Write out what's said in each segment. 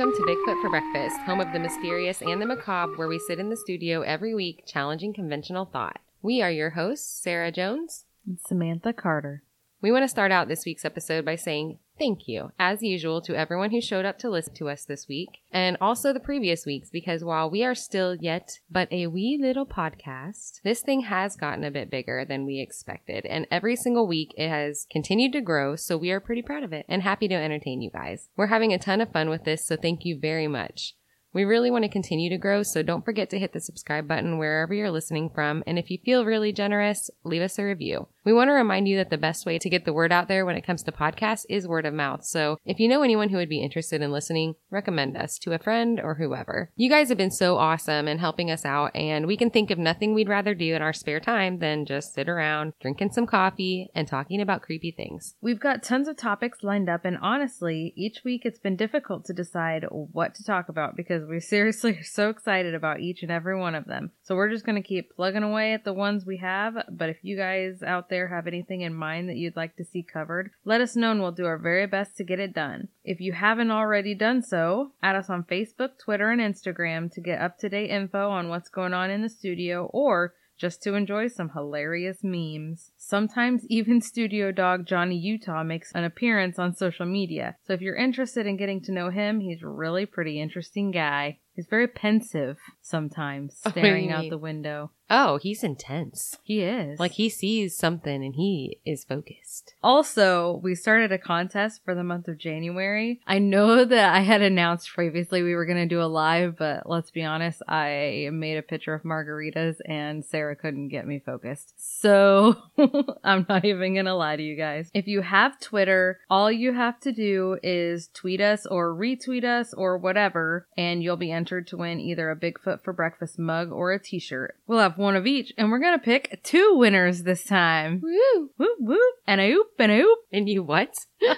welcome to Bigfoot for Breakfast, home of the mysterious and the macabre, where we sit in the studio every week challenging conventional thought. We are your hosts, Sarah Jones. And Samantha Carter. We want to start out this week's episode by saying thank you, as usual, to everyone who showed up to listen to us this week and also the previous weeks, because while we are still yet but a wee little podcast, this thing has gotten a bit bigger than we expected. And every single week it has continued to grow, so we are pretty proud of it and happy to entertain you guys. We're having a ton of fun with this, so thank you very much. We really want to continue to grow, so don't forget to hit the subscribe button wherever you're listening from. And if you feel really generous, leave us a review. We want to remind you that the best way to get the word out there when it comes to podcasts is word of mouth. So if you know anyone who would be interested in listening, recommend us to a friend or whoever. You guys have been so awesome in helping us out, and we can think of nothing we'd rather do in our spare time than just sit around, drinking some coffee, and talking about creepy things. We've got tons of topics lined up, and honestly, each week it's been difficult to decide what to talk about because we seriously are so excited about each and every one of them. So we're just going to keep plugging away at the ones we have. But if you guys out there have anything in mind that you'd like to see covered, let us know and we'll do our very best to get it done. If you haven't already done so, add us on Facebook, Twitter, and Instagram to get up to date info on what's going on in the studio or just to enjoy some hilarious memes. Sometimes even studio dog Johnny Utah makes an appearance on social media. So if you're interested in getting to know him, he's a really pretty interesting guy. He's very pensive sometimes, Oh, staring you out the window. Oh, he's intense. He is. Like he sees something and he is focused. Also, we started a contest for the month of January. I know that I had announced previously we were going to do a live, but let's be honest, I made a picture of margaritas and Sarah couldn't get me focused. So I'm not even going to lie to you guys. If you have Twitter, all you have to do is tweet us or retweet us or whatever, and you'll be entered to win either a Bigfoot for Breakfast mug or a t shirt. We'll have one of each, and we're going to pick two winners this time. Woo! Whoop whoop and a oop and a oop. And you what?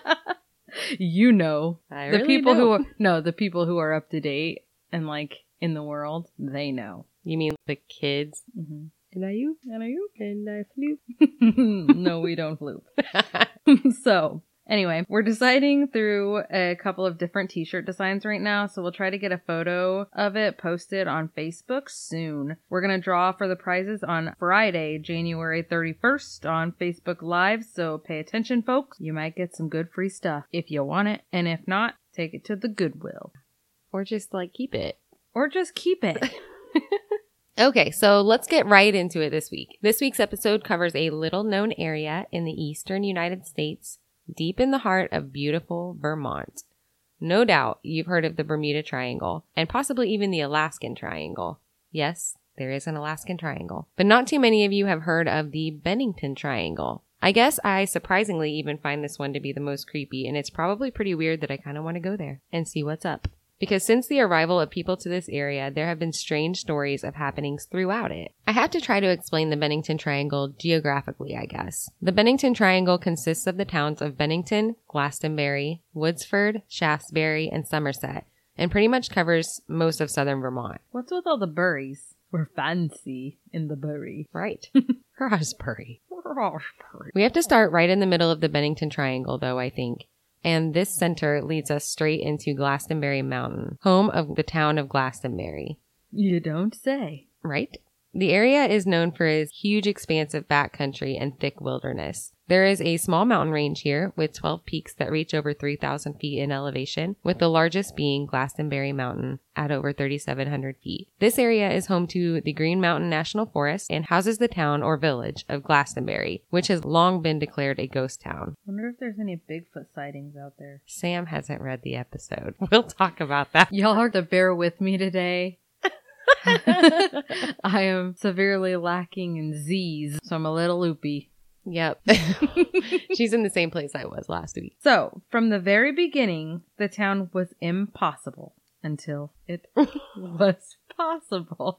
You know I the really people who are no the people who are up to date and like in the world they know. You mean the kids? Mm-hmm. And I you and I you and I flew. no, we don't floop. so anyway, we're deciding through a couple of different T-shirt designs right now, so we'll try to get a photo of it posted on Facebook soon. We're gonna draw for the prizes on Friday, January 31st on Facebook Live, so pay attention, folks. You might get some good free stuff if you want it, and if not, take it to the Goodwill or just like keep it. or just keep it. Okay, so let's get right into it this week. This week's episode covers a little known area in the eastern United States, deep in the heart of beautiful Vermont. No doubt you've heard of the Bermuda Triangle and possibly even the Alaskan Triangle. Yes, there is an Alaskan Triangle. But not too many of you have heard of the Bennington Triangle. I guess I surprisingly even find this one to be the most creepy, and it's probably pretty weird that I kind of want to go there and see what's up. Because since the arrival of people to this area, there have been strange stories of happenings throughout it. I have to try to explain the Bennington Triangle geographically, I guess. The Bennington Triangle consists of the towns of Bennington, Glastenbury, Woodford, Shaftsbury, and Somerset, and pretty much covers most of southern Vermont. What's with all the burries? We're fancy in the bury. Right. Raspberry. We have to start right in the middle of the Bennington Triangle, though, I think. And this center leads us straight into Glastenbury Mountain, home of the town of Glastenbury. You don't say. right? The area is known for its huge expanse of backcountry and thick wilderness. There is a small mountain range here with 12 peaks that reach over 3,000 feet in elevation, with the largest being Glastenbury Mountain at over 3,700 feet. This area is home to the Green Mountain National Forest and houses the town or village of Glastenbury, which has long been declared a ghost town. Wonder if there's any Bigfoot sightings out there. Sam hasn't read the episode. We'll talk about that. Y'all are to bear with me today. I am severely lacking in Z's, so I'm a little loopy. Yep. She's in the same place I was last week. So, from the very beginning, the town was impossible until it was possible.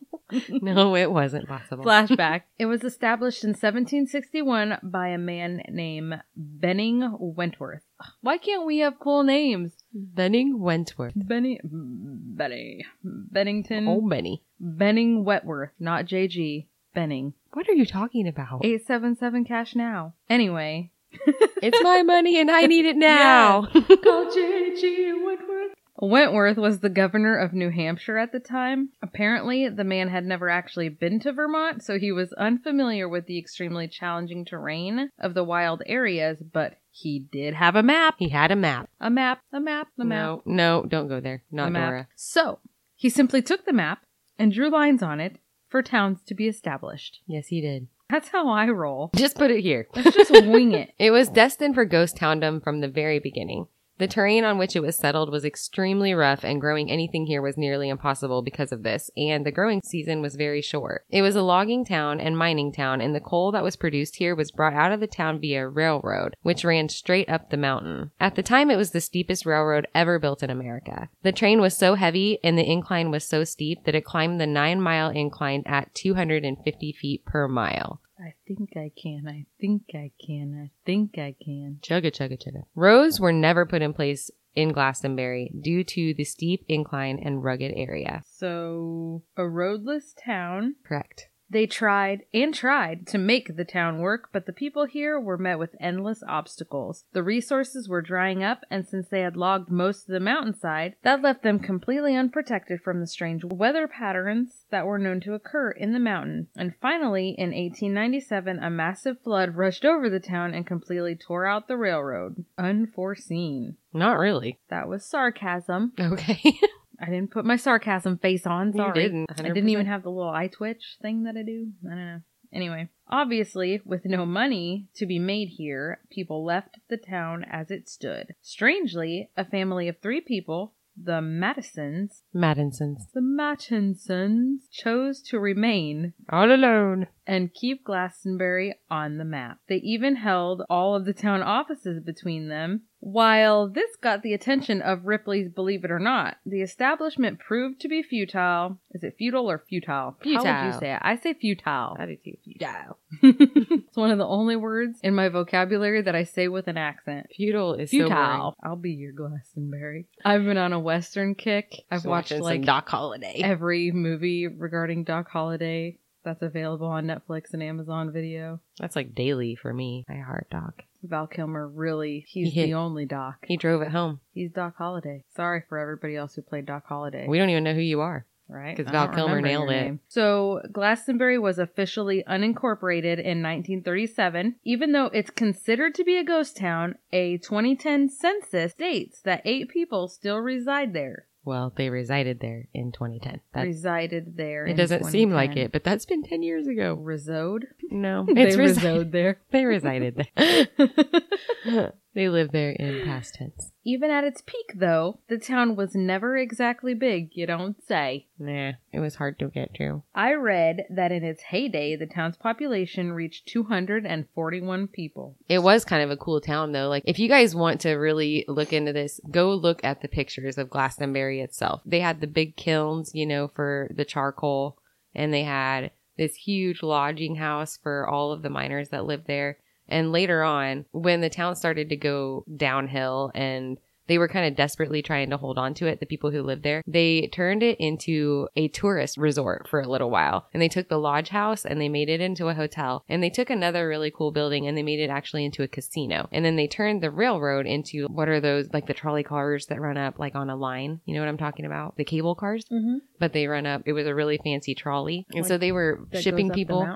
No, it wasn't possible. Flashback. It was established in 1761 by a man named Benning Wentworth. Why can't we have cool names? Benning Wentworth. Benny, Benny, Bennington, Oh, Benny. Benning Wentworth, not JG. Benning. What are you talking about? 877 cash now. Anyway. It's my money and I need it now. Call J.G. Wentworth. Wentworth was the governor of New Hampshire at the time. Apparently, the man had never actually been to Vermont, so he was unfamiliar with the extremely challenging terrain of the wild areas, but he did have a map. he had a map. A map, a map, a map. No, no, don't go there. a Not map. Dora. So, he simply took the map and drew lines on it for towns to be established. Yes, he did. That's how I roll. Just put it here. Let's just wing it. It was destined for ghost towndom from the very beginning. The terrain on which it was settled was extremely rough, and growing anything here was nearly impossible because of this, and the growing season was very short. It was a logging town and mining town, and the coal that was produced here was brought out of the town via railroad, which ran straight up the mountain. At the time, it was the steepest railroad ever built in America. The train was so heavy and the incline was so steep that it climbed the nine mile incline at 250 feet per mile. I think I can. I think I can. I think I can. Chugga chugga chugga. Roads were never put in place in Glastenbury due to the steep incline and rugged area. So, a roadless town. Correct. They tried and tried to make the town work, but the people here were met with endless obstacles. The resources were drying up, and since they had logged most of the mountainside, that left them completely unprotected from the strange weather patterns that were known to occur in the mountain. And finally, in 1897, a massive flood rushed over the town and completely tore out the railroad. Unforeseen. Not really. That was sarcasm. Okay. I didn't put my sarcasm face on. You Sorry. didn't, I didn't even have the little eye twitch thing that I do. I don't know. Anyway, obviously, with no money to be made here, people left the town as it stood. Strangely, a family of three people, the Madisons, Madison's. the Mattinsons, chose to remain All alone. and keep Glastenbury on the map. They even held all of the town offices between them. While this got the attention of Ripley's Believe It or Not, the establishment proved to be futile. Is it futile or futile? How would you say it? I say futile. I do too. Futile. it's one of the only words in my vocabulary that I say with an accent. Futile is so. Futile. I'll be your Glastenbury. I've been on a Western kick. I've So watched like Doc Holliday. every movie regarding Doc Holliday that's available on Netflix and Amazon Video. That's like daily for me. I heart Doc. Val Kilmer really, he's He the only Doc. He drove it home. He's Doc Holliday. Sorry for everybody else who played Doc Holliday. We don't even know who you are. right? 'cause I Val don't Kilmer remember nailed your it. name. So Glastenbury was officially unincorporated in 1937. Even though it's considered to be a ghost town, a 2010 census states that eight people still reside there. Well, they resided there in 2010. That, resided there. it doesn't seem like it, but that's been 10 years ago. Resode? No, They it's resi- resode there. They resided there. they live there in past tense. Even at its peak, though, the town was never exactly big, you don't say. Nah, it was hard to get to. I read that in its heyday, the town's population reached 241 people. It was kind of a cool town though. Like if you guys want to really look into this, go look at the pictures of Glastenbury itself. They had the big kilns, you know, for the charcoal and they had this huge lodging house for all of the miners that lived there. And later on, when the town started to go downhill and they were kind of desperately trying to hold on to it, the people who lived there, they turned it into a tourist resort for a little while. And they took the lodge house and they made it into a hotel. And they took another really cool building and they made it actually into a casino. And then they turned the railroad into what are those, like the trolley cars that run up like on a line? You know what I'm talking about? The cable cars? Mm-hmm. But they run up, it was a really fancy trolley. And so they were shipping people.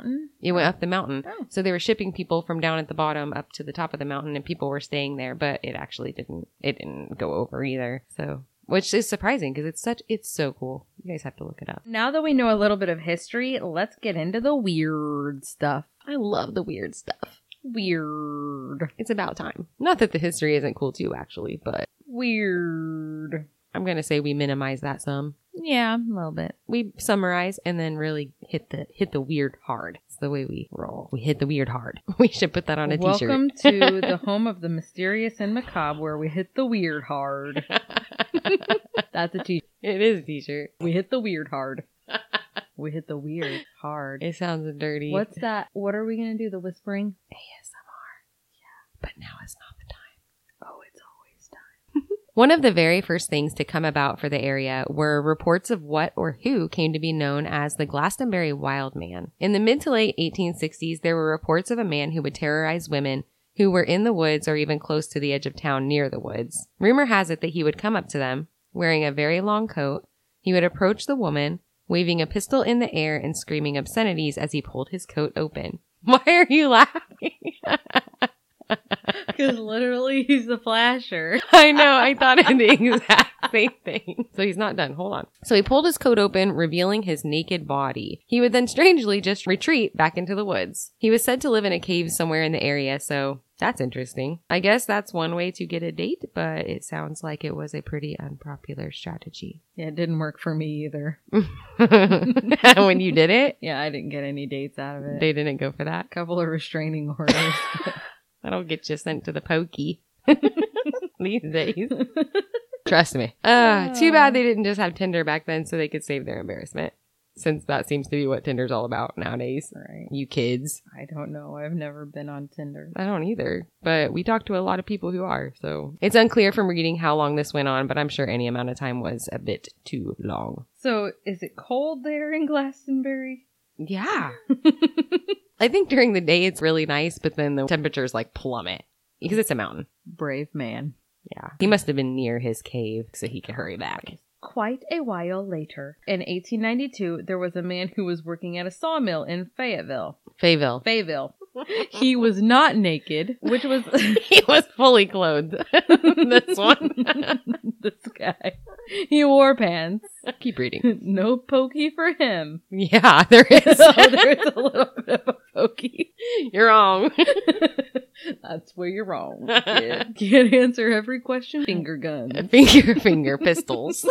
It went up the mountain. Oh. So they were shipping people from down at the bottom up to the top of the mountain and people were staying there, but it actually didn't it didn't go over either. So which is surprising because it's such it's so cool. You guys have to look it up. Now that we know a little bit of history, let's get into the weird stuff. I love the weird stuff. Weird. It's about time. Not that the history isn't cool too actually, but Weird. I'm going to say we minimize that some. Yeah, a little bit. We summarize and then really hit the hit the weird hard. It's the way we roll. We hit the weird hard. We should put that on a t-shirt. Welcome to the home of the mysterious and macabre where we hit the weird hard. That's a t-shirt. It is a t-shirt. We hit the weird hard. We hit the weird hard. It sounds dirty. What's that? What are we going to do? The whispering? ASMR? Yeah. But now it's not the time. Oh, it's always time. One of the very first things to come about for the area were reports of what or who came to be known as the Glastenbury Wild Man. In the mid to late 1860s, there were reports of a man who would terrorize women who were in the woods or even close to the edge of town near the woods. Rumor has it that he would come up to them, wearing a very long coat. He would approach the woman, waving a pistol in the air and screaming obscenities as he pulled his coat open. Why are you laughing? Because literally he's the flasher. I know. I thought of the exact same thing. So he's not done. Hold on. So he pulled his coat open, revealing his naked body. He would then strangely just retreat back into the woods. He was said to live in a cave somewhere in the area, so that's interesting. I guess that's one way to get a date, but it sounds like it was a pretty unpopular strategy. Yeah, it didn't work for me either. when you did it, Yeah, I didn't get any dates out of it. they didn't go for that. couple of restraining orders. That'll get you sent to the pokey these days. Trust me. Uh, too bad they didn't just have Tinder back then so they could save their embarrassment. Since that seems to be what Tinder's all about nowadays. right. You kids. I don't know. I've never been on Tinder. I don't either. But we talked to a lot of people who are, so it's unclear from reading how long this went on, but I'm sure any amount of time was a bit too long. So, is it cold there in Glastenbury? Yeah. I think during the day it's really nice, but then the temperatures like plummet because it's a mountain. Brave man. Yeah. He must have been near his cave so he could hurry back. Quite a while later, in 1892, there was a man who was working at a sawmill in Fayetteville. Fayetteville. Fayetteville. He was not naked, which was he was fully clothed. this one. this guy. He wore pants. Keep reading. No pokey for him. Yeah, there is. so there's a little bit of a pokey. You're wrong. That's where you're wrong. kid. Can't answer every question. Finger guns. finger, finger pistols.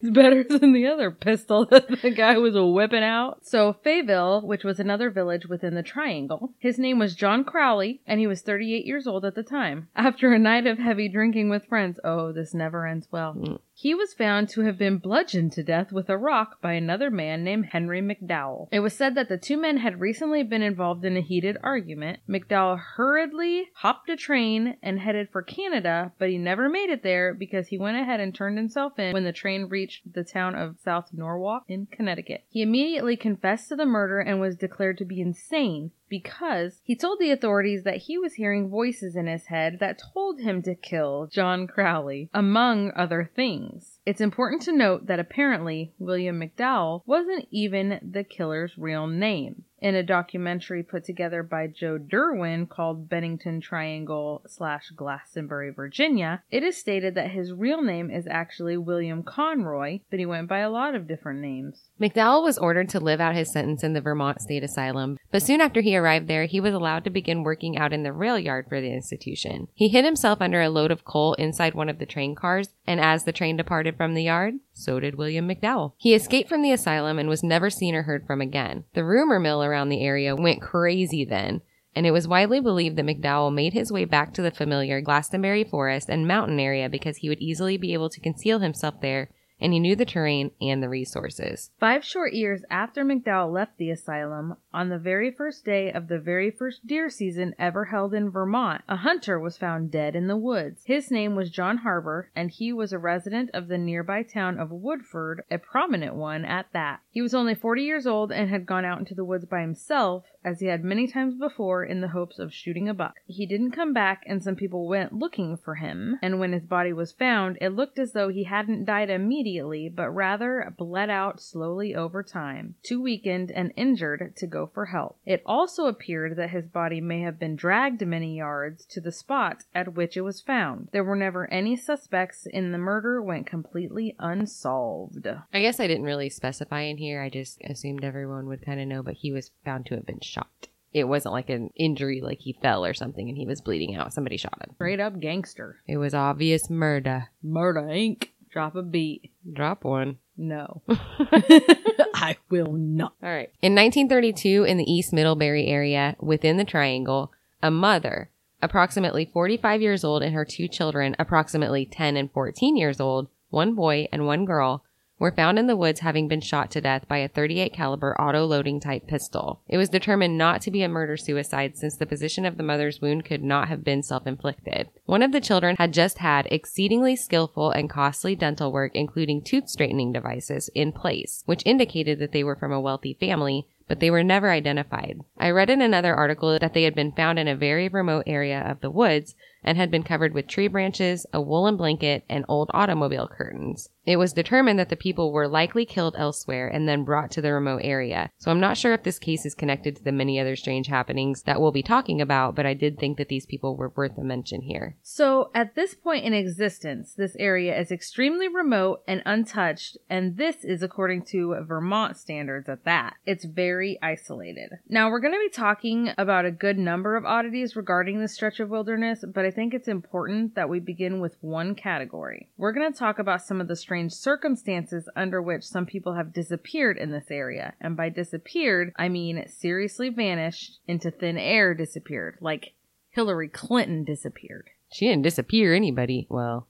Better than the other pistol that the guy was whipping out. So, Fayville, which was another village within the triangle, his name was John Crowley, and he was 38 years old at the time. After a night of heavy drinking with friends, oh, this never ends well. Mm. He was found to have been bludgeoned to death with a rock by another man named Henry McDowell. It was said that the two men had recently been involved in a heated argument. McDowell hurriedly hopped a train and headed for Canada, but he never made it there because he went ahead and turned himself in when the train reached the town of South Norwalk in Connecticut. He immediately confessed to the murder and was declared to be insane because he told the authorities that he was hearing voices in his head that told him to kill John Crowley, among other things. It's important to note that apparently William McDowell wasn't even the killer's real name. In a documentary put together by Joe Durwin called Bennington Triangle slash Glastenbury, Virginia, it is stated that his real name is actually William Conroy, but he went by a lot of different names. McDowell was ordered to live out his sentence in the Vermont State Asylum, but soon after he arrived there, he was allowed to begin working out in the rail yard for the institution. He hid himself under a load of coal inside one of the train cars, and as the train departed from the yard, so did William McDowell. He escaped from the asylum and was never seen or heard from again. The rumor mill around the area went crazy then, and it was widely believed that McDowell made his way back to the familiar Glastenbury forest and mountain area because he would easily be able to conceal himself there and he knew the terrain and the resources. Five short years after McDowell left the asylum, on the very first day of the very first deer season ever held in Vermont, a hunter was found dead in the woods. His name was John Harbor, and he was a resident of the nearby town of Woodford, a prominent one at that. He was only 40 years old and had gone out into the woods by himself, as he had many times before in the hopes of shooting a buck. He didn't come back, and some people went looking for him, and when his body was found, it looked as though he hadn't died immediately, but rather bled out slowly over time, too weakened and injured to go for help. It also appeared that his body may have been dragged many yards to the spot at which it was found. There were never any suspects, and the murder went completely unsolved. I guess I didn't really specify in here. I just assumed everyone would kind of know, but he was found to have been shot. It wasn't like an injury, like he fell or something and he was bleeding out. Somebody shot him. Straight up gangster. It was obvious murder. Murder Inc. Drop a beat. Drop one. No. I will not. All right. In 1932, in the East Middlebury area within the Triangle, a mother, approximately 45 years old, and her two children, approximately 10 and 14 years old, one boy and one girl, were found in the woods having been shot to death by a 38 caliber auto loading type pistol. It was determined not to be a murder suicide since the position of the mother's wound could not have been self-inflicted. One of the children had just had exceedingly skillful and costly dental work including tooth straightening devices in place, which indicated that they were from a wealthy family but they were never identified. I read in another article that they had been found in a very remote area of the woods and had been covered with tree branches, a woolen blanket, and old automobile curtains. It was determined that the people were likely killed elsewhere and then brought to the remote area. So I'm not sure if this case is connected to the many other strange happenings that we'll be talking about, but I did think that these people were worth a mention here. So, at this point in existence, this area is extremely remote and untouched, and this is according to Vermont standards at that. It's very isolated. Now, we're going to be talking about a good number of oddities regarding this stretch of wilderness, but I think it's important that we begin with one category. We're going to talk about some of the strange circumstances under which some people have disappeared in this area. And by disappeared, I mean seriously vanished into thin air disappeared, like Hillary Clinton disappeared. She didn't disappear anybody. Well,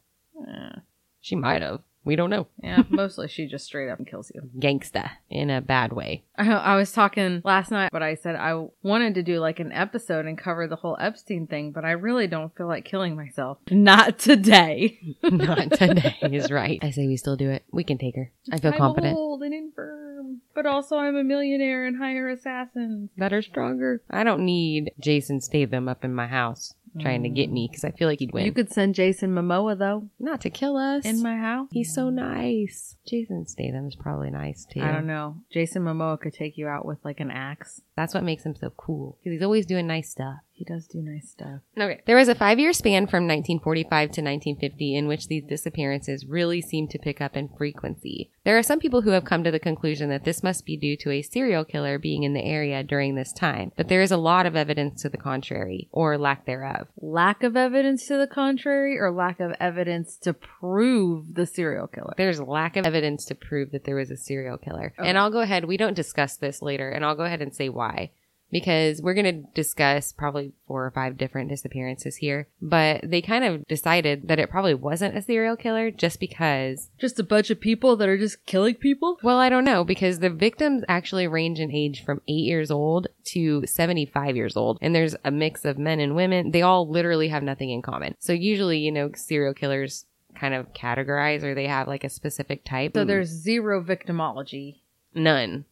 she might have. We don't know. yeah, mostly she just straight up kills you. Gangsta in a bad way. I, I was talking last night, but I said I wanted to do like an episode and cover the whole Epstein thing, but I really don't feel like killing myself. Not today. Not today is right. I say we still do it. We can take her. I feel I'm confident. old and infirm, but also I'm a millionaire and hire assassins. that are stronger. I don't need Jason Statham up in my house trying to get mm. me because I feel like he'd win. You could send Jason Momoa though Not to kill us. in my house. He's so mm. nice. Jason Statham is probably nice too. I don't know. Jason Momoa could take you out with like an axe. That's what makes him so cool because he's always doing nice stuff. He does do nice stuff. Okay. There was a five year span from 1945 to 1950 in which these disappearances really seemed to pick up in frequency. There are some people who have come to the conclusion that this must be due to a serial killer being in the area during this time, but there is a lot of evidence to the contrary, or lack thereof. Lack of evidence to the contrary, or lack of evidence to prove the serial killer. There's lack of evidence to prove that there was a serial killer. And I'll go ahead, we don't discuss this later, and I'll go ahead and say why. Because we're going to discuss probably four or five different disappearances here, but they kind of decided that it probably wasn't a serial killer just because Just a bunch of people that are just killing people. Well, I don't know because the victims actually range in age from eight years old to 75 years old. And there's a mix of men and women. They all literally have nothing in common. So usually, you know, serial killers kind of categorize or they have like a specific type. So mm. there's zero victimology. none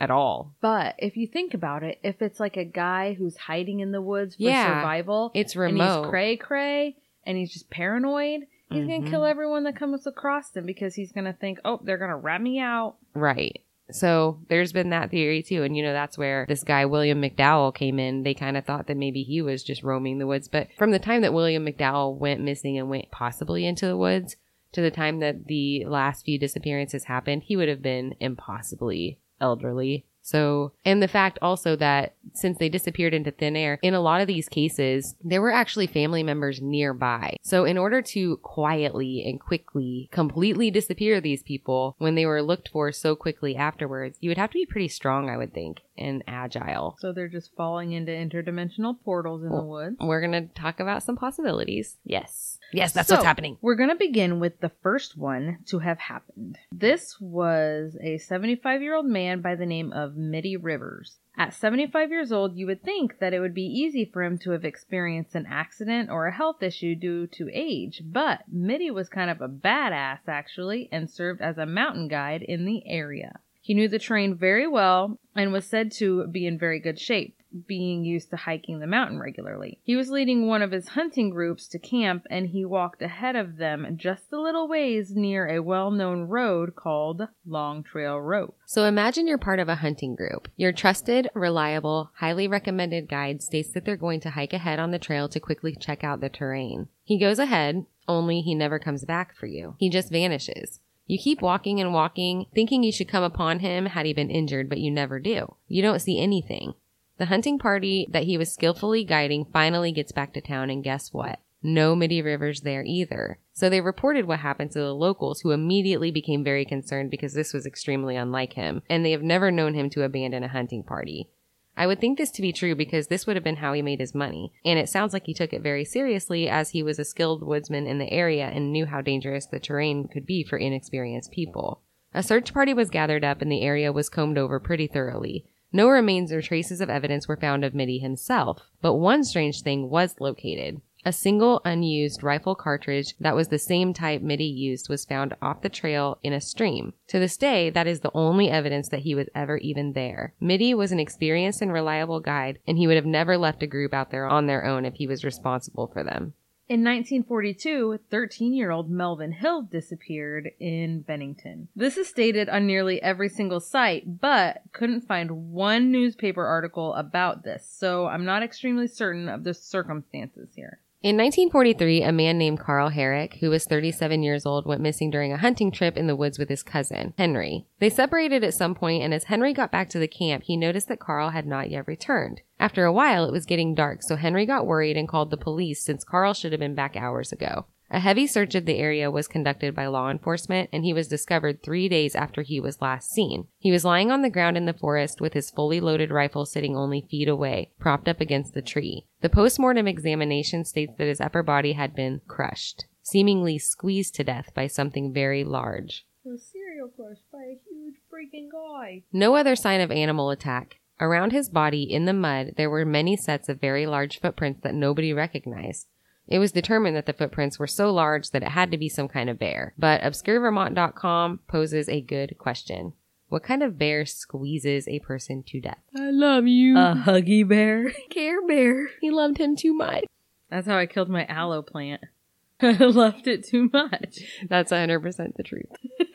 at all. But if you think about it, if it's like a guy who's hiding in the woods for Yeah, survival, It's and remote. he's cray cray, and he's just paranoid, he's Mhm. gonna kill everyone that comes across him because he's gonna think, oh, they're gonna rat me out. Right. So there's been that theory too. And you know, that's where this guy, William McDowell, came in. They kind of thought that maybe he was just roaming the woods. But from the time that William McDowell went missing and went possibly into the woods to the time that the last few disappearances happened, he would have been impossibly elderly. So, and the fact also that since they disappeared into thin air, in a lot of these cases, there were actually family members nearby. So, in order to quietly and quickly completely disappear these people when they were looked for so quickly afterwards, you would have to be pretty strong, I would think, and agile. So they're just falling into interdimensional portals in the woods. We're going to talk about some possibilities. Yes. Yes, that's So, what's happening. We're going to begin with the first one to have happened. This was a 75 year old man by the name of Middie Rivers. At 75 years old, you would think that it would be easy for him to have experienced an accident or a health issue due to age, but Middie was kind of a badass actually and served as a mountain guide in the area. He knew the terrain very well and was said to be in very good shape, being used to hiking the mountain regularly. He was leading one of his hunting groups to camp and he walked ahead of them just a little ways near a well known road called Long Trail Road. So imagine you're part of a hunting group. Your trusted, reliable, highly recommended guide states that they're going to hike ahead on the trail to quickly check out the terrain. He goes ahead, only he never comes back for you. He just vanishes. You keep walking and walking, thinking you should come upon him had he been injured, but you never do. You don't see anything. The hunting party that he was skillfully guiding finally gets back to town, and guess what? No Middie Rivers there either. So they reported what happened to the locals, who immediately became very concerned because this was extremely unlike him, and they have never known him to abandon a hunting party. I would think this to be true because this would have been how he made his money, and it sounds like he took it very seriously as he was a skilled woodsman in the area and knew how dangerous the terrain could be for inexperienced people. A search party was gathered up and the area was combed over pretty thoroughly. No remains or traces of evidence were found of Middie himself, but one strange thing was located. A single unused rifle cartridge that was the same type Middie used was found off the trail in a stream. To this day, that is the only evidence that he was ever even there. Middie was an experienced and reliable guide, and he would have never left a group out there on their own if he was responsible for them. In 1942, 13 year old Melvin Hill disappeared in Bennington. This is stated on nearly every single site, but couldn't find one newspaper article about this, so I'm not extremely certain of the circumstances here. In 1943, a man named Carl Herrick, who was 37 years old, went missing during a hunting trip in the woods with his cousin, Henry. They separated at some point, and as Henry got back to the camp, he noticed that Carl had not yet returned. After a while, it was getting dark, so Henry got worried and called the police since Carl should have been back hours ago. A heavy search of the area was conducted by law enforcement and he was discovered three days after he was last seen. He was lying on the ground in the forest with his fully loaded rifle sitting only feet away, propped up against the tree. The post-mortem examination states that his upper body had been crushed, seemingly squeezed to death by something very large. A serial crushed by a huge freaking guy. No other sign of animal attack. Around his body in the mud, there were many sets of very large footprints that nobody recognized. It was determined that the footprints were so large that it had to be some kind of bear. But ObscureVermont.com poses a good question. What kind of bear squeezes a person to death? I love you. A huggy bear. Care Bear. He loved him too much. That's how I killed my aloe plant. I loved it too much. That's 100% the truth.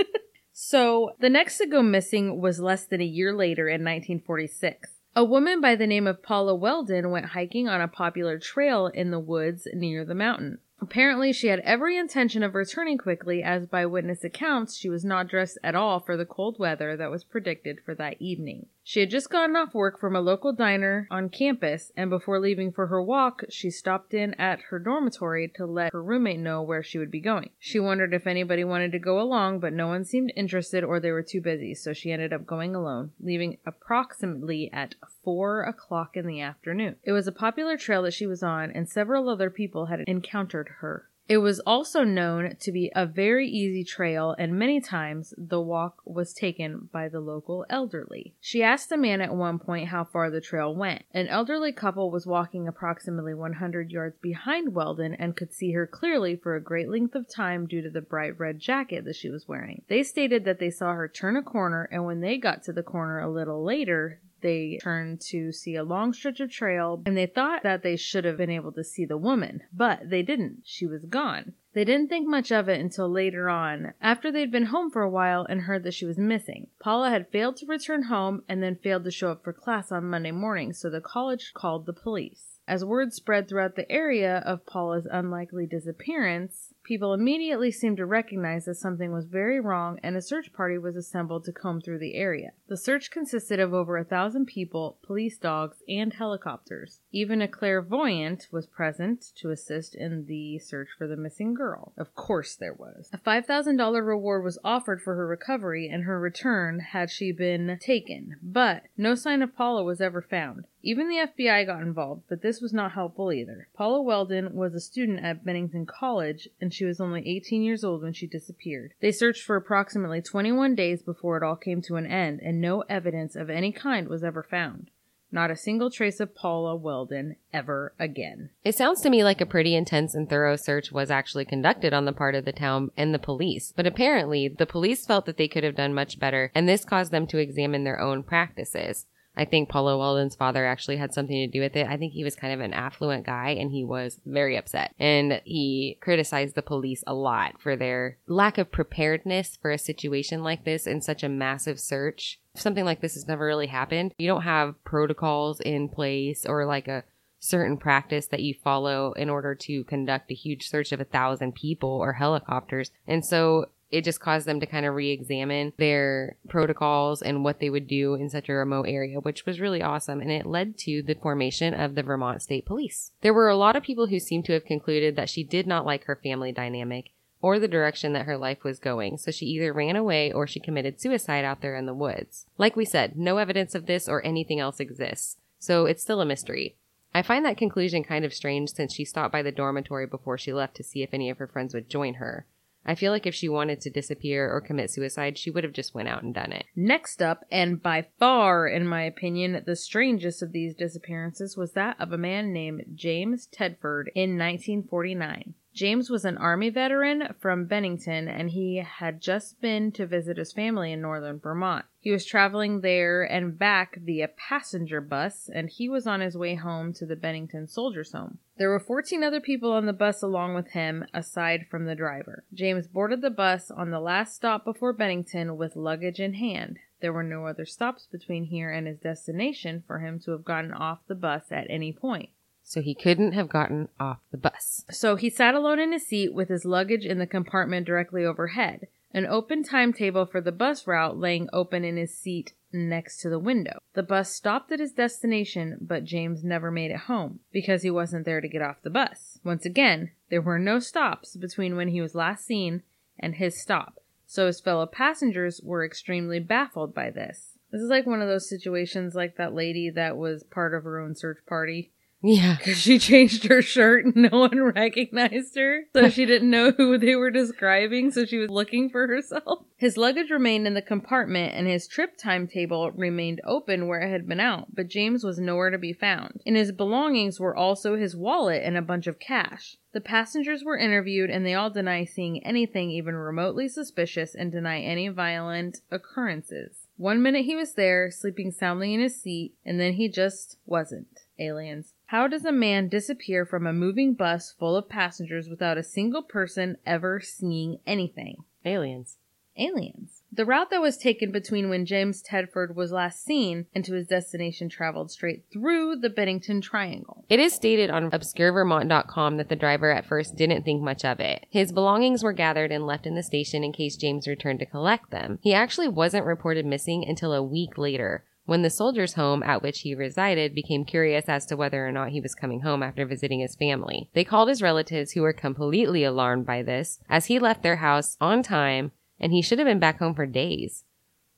So, the next to go missing was less than a year later in 1946. A woman by the name of Paula Welden went hiking on a popular trail in the woods near the mountain. Apparently, she had every intention of returning quickly, as by witness accounts, she was not dressed at all for the cold weather that was predicted for that evening. She had just gotten off work from a local diner on campus, and before leaving for her walk, she stopped in at her dormitory to let her roommate know where she would be going. She wondered if anybody wanted to go along, but no one seemed interested or they were too busy, so she ended up going alone, leaving approximately at four o'clock in the afternoon. It was a popular trail that she was on, and several other people had encountered her. It was also known to be a very easy trail, and many times the walk was taken by the local elderly. She asked a man at one point how far the trail went. An elderly couple was walking approximately 100 yards behind Welden and could see her clearly for a great length of time due to the bright red jacket that she was wearing. They stated that they saw her turn a corner, and when they got to the corner a little later, they turned to see a long stretch of trail and they thought that they should have been able to see the woman, but they didn't. She was gone. They didn't think much of it until later on, after they'd been home for a while and heard that she was missing. Paula had failed to return home and then failed to show up for class on Monday morning, so the college called the police. As word spread throughout the area of Paula's unlikely disappearance, people immediately seemed to recognize that something was very wrong and a search party was assembled to comb through the area. The search consisted of over a thousand people, police dogs, and helicopters. Even a clairvoyant was present to assist in the search for the missing girl. Of course there was. A $5,000 reward was offered for her recovery and her return had she been taken, but no sign of Paula was ever found. Even the FBI got involved, but this was not helpful either. Paula Welden was a student at Bennington College, and she was only 18 years old when she disappeared. They searched for approximately 21 days before it all came to an end, and no evidence of any kind was ever found. Not a single trace of Paula Welden ever again. It sounds to me like a pretty intense and thorough search was actually conducted on the part of the town and the police. But apparently, the police felt that they could have done much better, and this caused them to examine their own practices. I think Paula Welden's father actually had something to do with it. I think he was kind of an affluent guy and he was very upset. And he criticized the police a lot for their lack of preparedness for a situation like this in such a massive search. Something like this has never really happened. You don't have protocols in place or like a certain practice that you follow in order to conduct a huge search of a thousand people or helicopters. And so it just caused them to kind of re-examine their protocols and what they would do in such a remote area, which was really awesome. And it led to the formation of the Vermont State Police. There were a lot of people who seemed to have concluded that she did not like her family dynamic or the direction that her life was going, so she either ran away or she committed suicide out there in the woods. Like we said, no evidence of this or anything else exists, so it's still a mystery. I find that conclusion kind of strange since she stopped by the dormitory before she left to see if any of her friends would join her. I feel like if she wanted to disappear or commit suicide, she would have just went out and done it. Next up, and by far, in my opinion, the strangest of these disappearances was that of a man named James Tedford in 1949. James was an Army veteran from Bennington and he had just been to visit his family in northern Vermont. He was traveling there and back via passenger bus and he was on his way home to the Bennington Soldiers Home. There were 14 other people on the bus along with him, aside from the driver. James boarded the bus on the last stop before Bennington with luggage in hand. There were no other stops between here and his destination for him to have gotten off the bus at any point. So he couldn't have gotten off the bus. So he sat alone in his seat with his luggage in the compartment directly overhead, an open timetable for the bus route laying open in his seat next to the window. The bus stopped at his destination, but James never made it home because he wasn't there to get off the bus. Once again, there were no stops between when he was last seen and his stop, so his fellow passengers were extremely baffled by this. This is like one of those situations like that lady that was part of her own search party Yeah. because she changed her shirt and no one recognized her. So she didn't know who they were describing, so she was looking for herself. His luggage remained in the compartment and his trip timetable remained open where it had been out, but James was nowhere to be found. In his belongings were also his wallet and a bunch of cash. The passengers were interviewed and they all deny seeing anything even remotely suspicious and deny any violent occurrences. One minute he was there, sleeping soundly in his seat, and then he just wasn't. Aliens. How does a man disappear from a moving bus full of passengers without a single person ever seeing anything? Aliens. Aliens. The route that was taken between when James Tedford was last seen and to his destination traveled straight through the Bennington Triangle. It is stated on obscurevermont.com that the driver at first didn't think much of it. His belongings were gathered and left in the station in case James returned to collect them. He actually wasn't reported missing until a week later, when the soldier's home at which he resided became curious as to whether or not he was coming home after visiting his family. They called his relatives, who were completely alarmed by this, as he left their house on time and he should have been back home for days.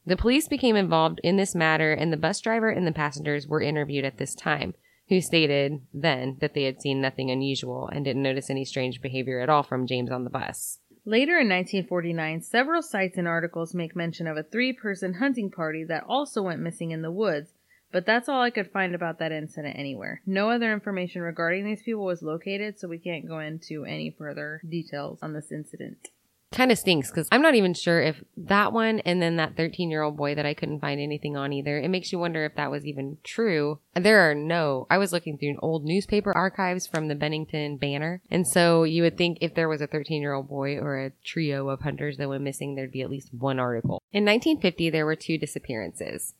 The police became involved in this matter, and the bus driver and the passengers were interviewed at this time, who stated then that they had seen nothing unusual and didn't notice any strange behavior at all from James on the bus. Later in 1949, several sites and articles make mention of a three person hunting party that also went missing in the woods, but that's all I could find about that incident anywhere. No other information regarding these people was located, so we can't go into any further details on this incident. Kind of stinks because I'm not even sure if that one and then that 13 year old boy that I couldn't find anything on either. It makes you wonder if that was even true. There are no, I was looking through old newspaper archives from the Bennington banner. And so you would think if there was a 13 year old boy or a trio of hunters that went missing, there'd be at least one article. In 1950, there were two disappearances.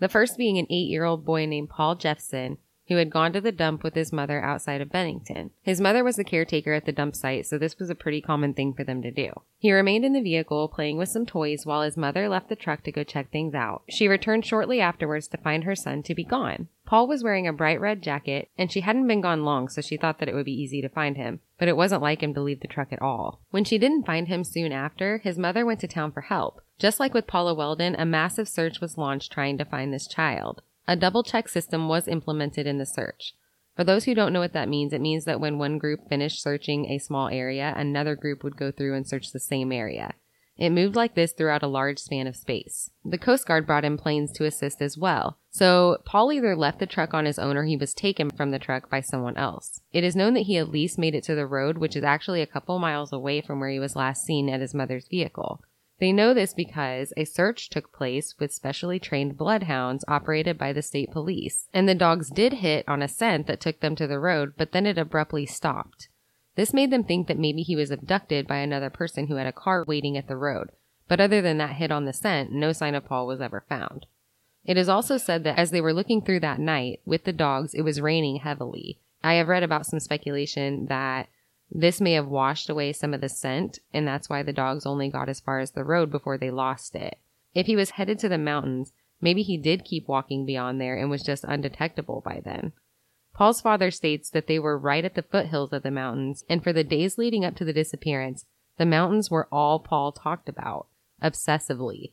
The first being an eight year old boy named Paul Jepson, who had gone to the dump with his mother outside of Bennington. His mother was the caretaker at the dump site, so this was a pretty common thing for them to do. He remained in the vehicle playing with some toys while his mother left the truck to go check things out. She returned shortly afterwards to find her son to be gone. Paul was wearing a bright red jacket, and she hadn't been gone long, so she thought that it would be easy to find him. But it wasn't like him to leave the truck at all. When she didn't find him soon after, his mother went to town for help. Just like with Paula Welden, a massive search was launched trying to find this child. A double check system was implemented in the search. For those who don't know what that means, it means that when one group finished searching a small area, another group would go through and search the same area. It moved like this throughout a large span of space. The Coast Guard brought in planes to assist as well. So Paul either left the truck on his own or he was taken from the truck by someone else. It is known that he at least made it to the road, which is actually a couple miles away from where he was last seen at his mother's vehicle. They know this because a search took place with specially trained bloodhounds operated by the state police, and the dogs did hit on a scent that took them to the road, but then it abruptly stopped. This made them think that maybe he was abducted by another person who had a car waiting at the road, but other than that hit on the scent, no sign of Paul was ever found. It is also said that as they were looking through that night with the dogs, it was raining heavily. I have read about some speculation that this may have washed away some of the scent, and that's why the dogs only got as far as the road before they lost it. If he was headed to the mountains, maybe he did keep walking beyond there and was just undetectable by then. Paul's father states that they were right at the foothills of the mountains, and for the days leading up to the disappearance, the mountains were all Paul talked about, obsessively.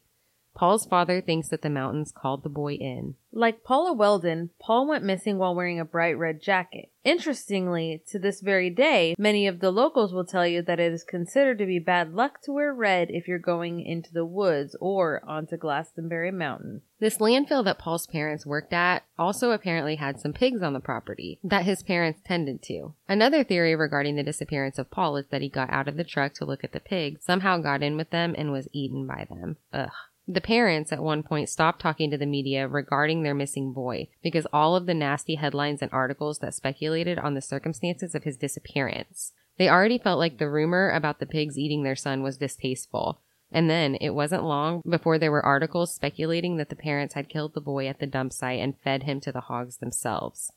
Paul's father thinks that the mountains called the boy in. Like Paula Welden, Paul went missing while wearing a bright red jacket. Interestingly, to this very day, many of the locals will tell you that it is considered to be bad luck to wear red if you're going into the woods or onto Glastenbury Mountain. This landfill that Paul's parents worked at also apparently had some pigs on the property that his parents tended to. Another theory regarding the disappearance of Paul is that he got out of the truck to look at the pigs, somehow got in with them, and was eaten by them. Ugh. The parents at one point stopped talking to the media regarding their missing boy because all of the nasty headlines and articles that speculated on the circumstances of his disappearance. They already felt like the rumor about the pigs eating their son was distasteful. And then it wasn't long before there were articles speculating that the parents had killed the boy at the dump site and fed him to the hogs themselves.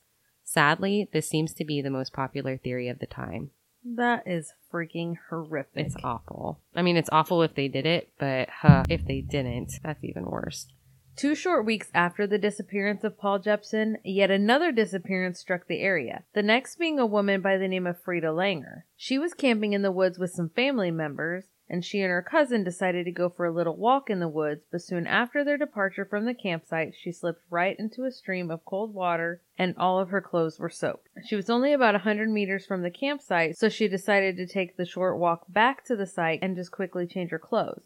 Sadly, this seems to be the most popular theory of the time. That is freaking horrific. It's awful. I mean, it's awful if they did it, but huh, if they didn't, that's even worse. Two short weeks after the disappearance of Paul Jepson, yet another disappearance struck the area. The next being a woman by the name of Frieda Langer. She was camping in the woods with some family members and she and her cousin decided to go for a little walk in the woods, but soon after their departure from the campsite, she slipped right into a stream of cold water and all of her clothes were soaked. She was only about a hundred meters from the campsite, so she decided to take the short walk back to the site and just quickly change her clothes.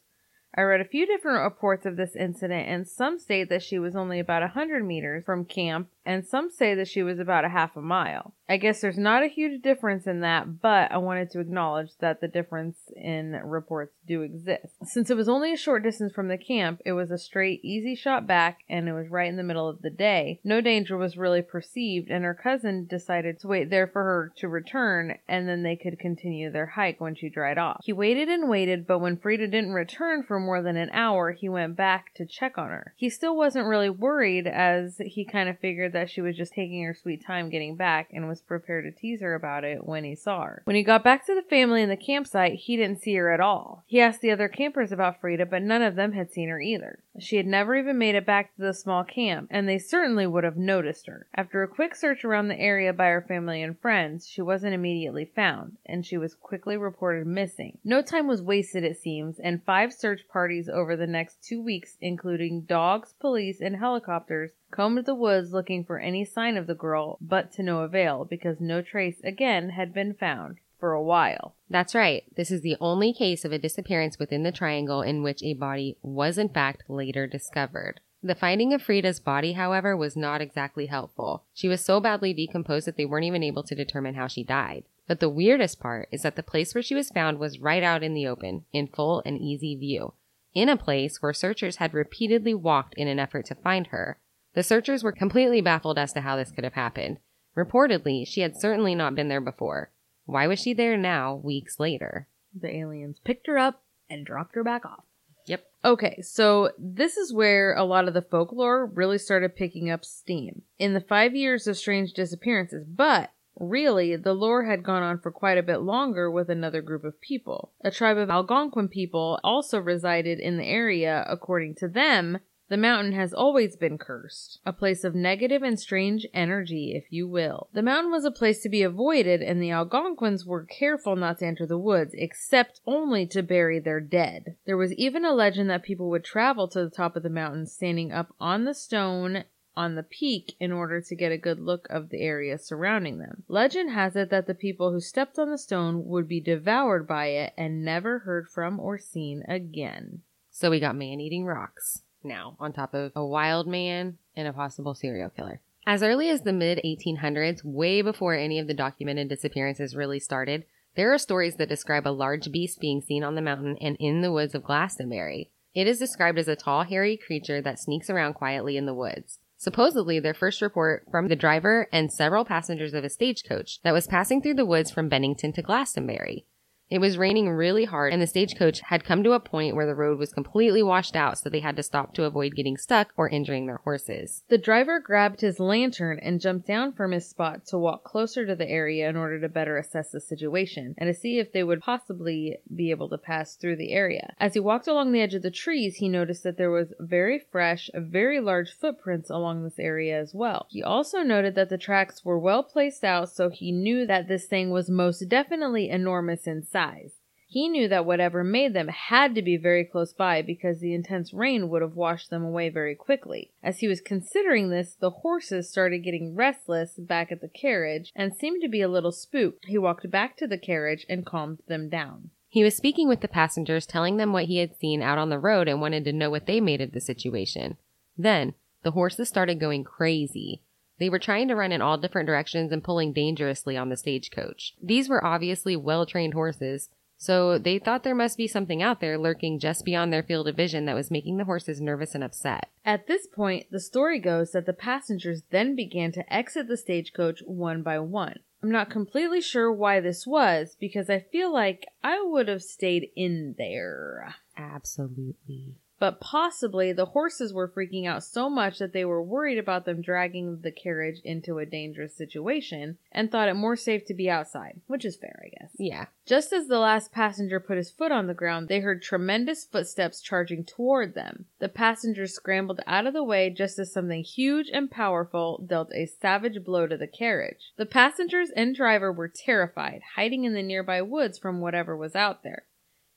I read a few different reports of this incident, and some state that she was only about a 100 meters from camp, and some say that she was about a half a mile. I guess there's not a huge difference in that, but I wanted to acknowledge that the difference in reports do exist. Since it was only a short distance from the camp, it was a straight, easy shot back, and it was right in the middle of the day. No danger was really perceived, and her cousin decided to wait there for her to return, and then they could continue their hike when she dried off. He waited and waited, but when Frieda didn't return for more than an hour, he went back to check on her. He still wasn't really worried, as he kind of figured that she was just taking her sweet time getting back and was prepared to tease her about it when he saw her. When he got back to the family in the campsite, he didn't see her at all. He asked the other campers about Frieda, but none of them had seen her either. She had never even made it back to the small camp, and they certainly would have noticed her. After a quick search around the area by her family and friends, she wasn't immediately found, and she was quickly reported missing. No time was wasted, it seems, and five search parties over the next two weeks, including dogs, police, and helicopters, combed the woods looking for any sign of the girl, but to no avail, because no trace again had been found for a while. That's right. This is the only case of a disappearance within the triangle in which a body was in fact later discovered. The finding of Frieda's body, however, was not exactly helpful. She was so badly decomposed that they weren't even able to determine how she died. But the weirdest part is that the place where she was found was right out in the open, in full and easy view, in a place where searchers had repeatedly walked in an effort to find her. The searchers were completely baffled as to how this could have happened. Reportedly, she had certainly not been there before. Why was she there now, weeks later? The aliens picked her up and dropped her back off. Yep. Okay, so this is where a lot of the folklore really started picking up steam. In the five years of strange disappearances, but Really, the lore had gone on for quite a bit longer with another group of people. A tribe of Algonquin people also resided in the area. According to them, the mountain has always been cursed, a place of negative and strange energy, if you will. The mountain was a place to be avoided, and the Algonquins were careful not to enter the woods, except only to bury their dead. There was even a legend that people would travel to the top of the mountain standing up on the stone on the peak in order to get a good look of the area surrounding them. Legend has it that the people who stepped on the stone would be devoured by it and never heard from or seen again. So we got man eating rocks now on top of a wild man and a possible serial killer. As early as the mid 1800s, way before any of the documented disappearances really started, there are stories that describe a large beast being seen on the mountain and in the woods of Glastenbury. It is described as a tall, hairy creature that sneaks around quietly in the woods. Supposedly, their first report from the driver and several passengers of a stagecoach that was passing through the woods from Bennington to Glastenbury. It was raining really hard, and the stagecoach had come to a point where the road was completely washed out, so they had to stop to avoid getting stuck or injuring their horses. The driver grabbed his lantern and jumped down from his spot to walk closer to the area in order to better assess the situation and to see if they would possibly be able to pass through the area. As he walked along the edge of the trees, he noticed that there was very fresh, very large footprints along this area as well. He also noted that the tracks were well placed out, so he knew that this thing was most definitely enormous in size size. He knew that whatever made them had to be very close by because the intense rain would have washed them away very quickly. As he was considering this, the horses started getting restless back at the carriage and seemed to be a little spooked. He walked back to the carriage and calmed them down. He was speaking with the passengers, telling them what he had seen out on the road and wanted to know what they made of the situation. Then, the horses started going crazy. They were trying to run in all different directions and pulling dangerously on the stagecoach. These were obviously well trained horses, so they thought there must be something out there lurking just beyond their field of vision that was making the horses nervous and upset. At this point, the story goes that the passengers then began to exit the stagecoach one by one. I'm not completely sure why this was because I feel like I would have stayed in there. Absolutely. But possibly the horses were freaking out so much that they were worried about them dragging the carriage into a dangerous situation and thought it more safe to be outside, which is fair, I guess. Yeah. Just as the last passenger put his foot on the ground, they heard tremendous footsteps charging toward them. The passengers scrambled out of the way just as something huge and powerful dealt a savage blow to the carriage. The passengers and driver were terrified, hiding in the nearby woods from whatever was out there.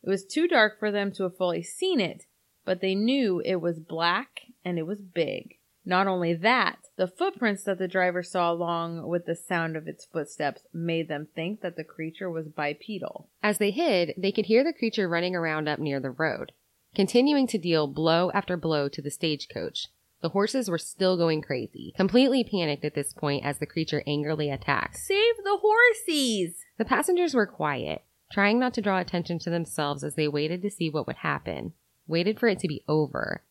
It was too dark for them to have fully seen it, but they knew it was black and it was big. Not only that, the footprints that the driver saw along with the sound of its footsteps made them think that the creature was bipedal. As they hid, they could hear the creature running around up near the road, continuing to deal blow after blow to the stagecoach. The horses were still going crazy, completely panicked at this point as the creature angrily attacked. Save the horses! The passengers were quiet, trying not to draw attention to themselves as they waited to see what would happen, waited for it to be over.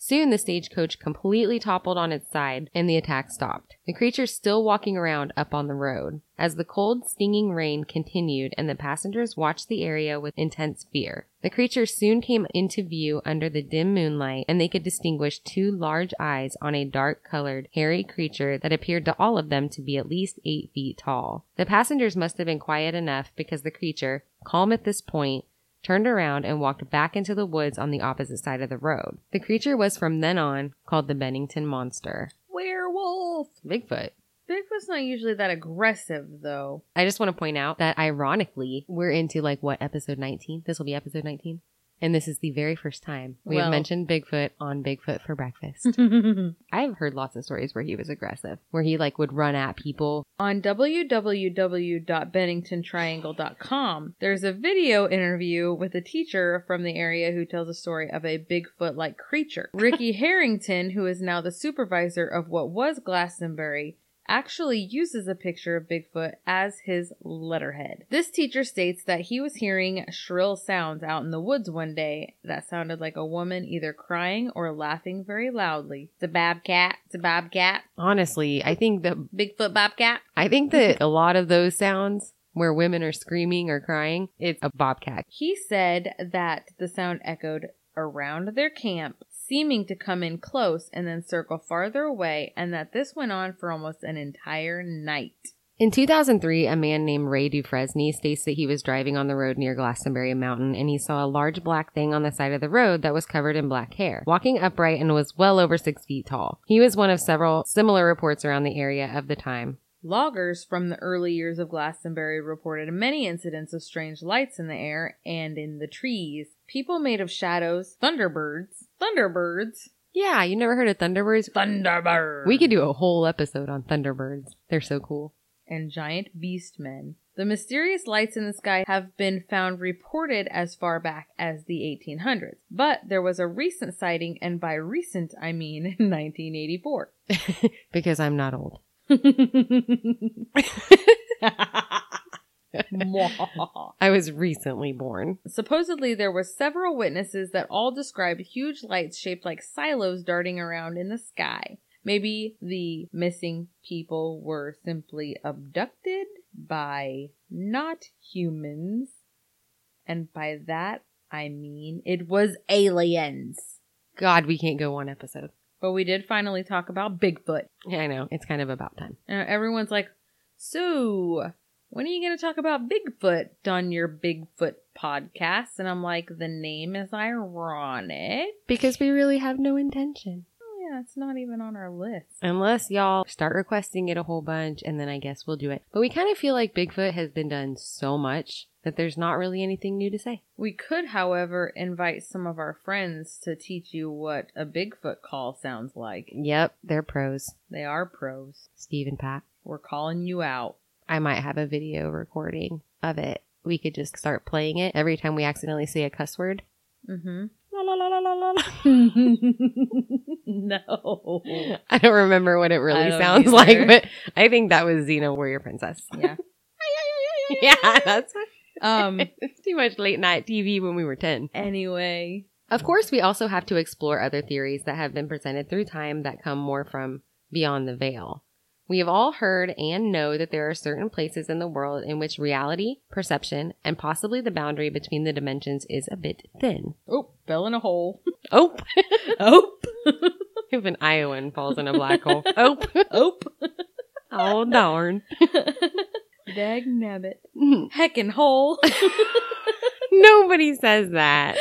Soon the stagecoach completely toppled on its side and the attack stopped. The creature still walking around up on the road. As the cold, stinging rain continued and the passengers watched the area with intense fear. The creature soon came into view under the dim moonlight and they could distinguish two large eyes on a dark colored, hairy creature that appeared to all of them to be at least eight feet tall. The passengers must have been quiet enough because the creature, calm at this point, turned around and walked back into the woods on the opposite side of the road. The creature was from then on called the Bennington Monster. Werewolf! Bigfoot. Bigfoot's not usually that aggressive, though. I just want to point out that ironically, we're into like what episode 19? This will be episode 19. And this is the very first time we Well- have mentioned Bigfoot on Bigfoot for breakfast. I've heard lots of stories where he was aggressive, where he like would run at people. On www.benningtontriangle.com, there's a video interview with a teacher from the area who tells a story of a Bigfoot like creature. Ricky Harrington, who is now the supervisor of what was Glastenbury, actually uses a picture of Bigfoot as his letterhead. This teacher states that he was hearing shrill sounds out in the woods one day that sounded like a woman either crying or laughing very loudly. It's a bobcat. It's a bobcat. Honestly, I think the Bigfoot bobcat. I think that a lot of those sounds where women are screaming or crying, it's a bobcat. He said that the sound echoed around their camp, seeming to come in close and then circle farther away, and that this went on for almost an entire night. In 2003, a man named Ray Dufresne states that he was driving on the road near Glastenbury Mountain and he saw a large black thing on the side of the road that was covered in black hair, walking upright and was well over six feet tall. He was one of several similar reports around the area of the time. Loggers from the early years of Glastenbury reported many incidents of strange lights in the air and in the trees. People made of shadows, thunderbirds, thunderbirds, Yeah, you never heard of Thunderbirds? thunderbirds. We could do a whole episode on Thunderbirds. They're so cool. and giant beast men. The mysterious lights in the sky have been found reported as far back as the 1800s, but there was a recent sighting, and by recent I mean 1984. because I'm not old. I was recently born. Supposedly, there were several witnesses that all described huge lights shaped like silos darting around in the sky. Maybe the missing people were simply abducted by not humans. And by that, I mean it was aliens. God, we can't go one episode. But we did finally talk about Bigfoot. Yeah, I know. It's kind of about time. Uh, everyone's like, so when are you going to talk about Bigfoot on your Bigfoot podcast? And I'm like, the name is ironic. Because we really have no intention. Oh, yeah, it's not even on our list. Unless y'all start requesting it a whole bunch, and then I guess we'll do it. But we kind of feel like Bigfoot has been done so much that there's not really anything new to say. We could, however, invite some of our friends to teach you what a Bigfoot call sounds like. Yep, they're pros. They are pros. Steve and Pat. We're calling you out. I might have a video recording of it. We could just start playing it every time we accidentally say a cuss word. Mm-hmm. La la la la la la. la. no. I don't remember what it really sounds either. like, but I think that was Xena Warrior Princess. Yeah. yeah, that's Um. it's too much late night TV when we were 10. Anyway. Of course, we also have to explore other theories that have been presented through time that come more from beyond the veil. We have all heard and know that there are certain places in the world in which reality, perception, and possibly the boundary between the dimensions is a bit thin. Oh, fell in a hole. Oh, Oh. if an Iowan falls in a black hole. Oh, Oh. oh darn. Dag nabbit. Hmm. Heckin' hole. Nobody says that.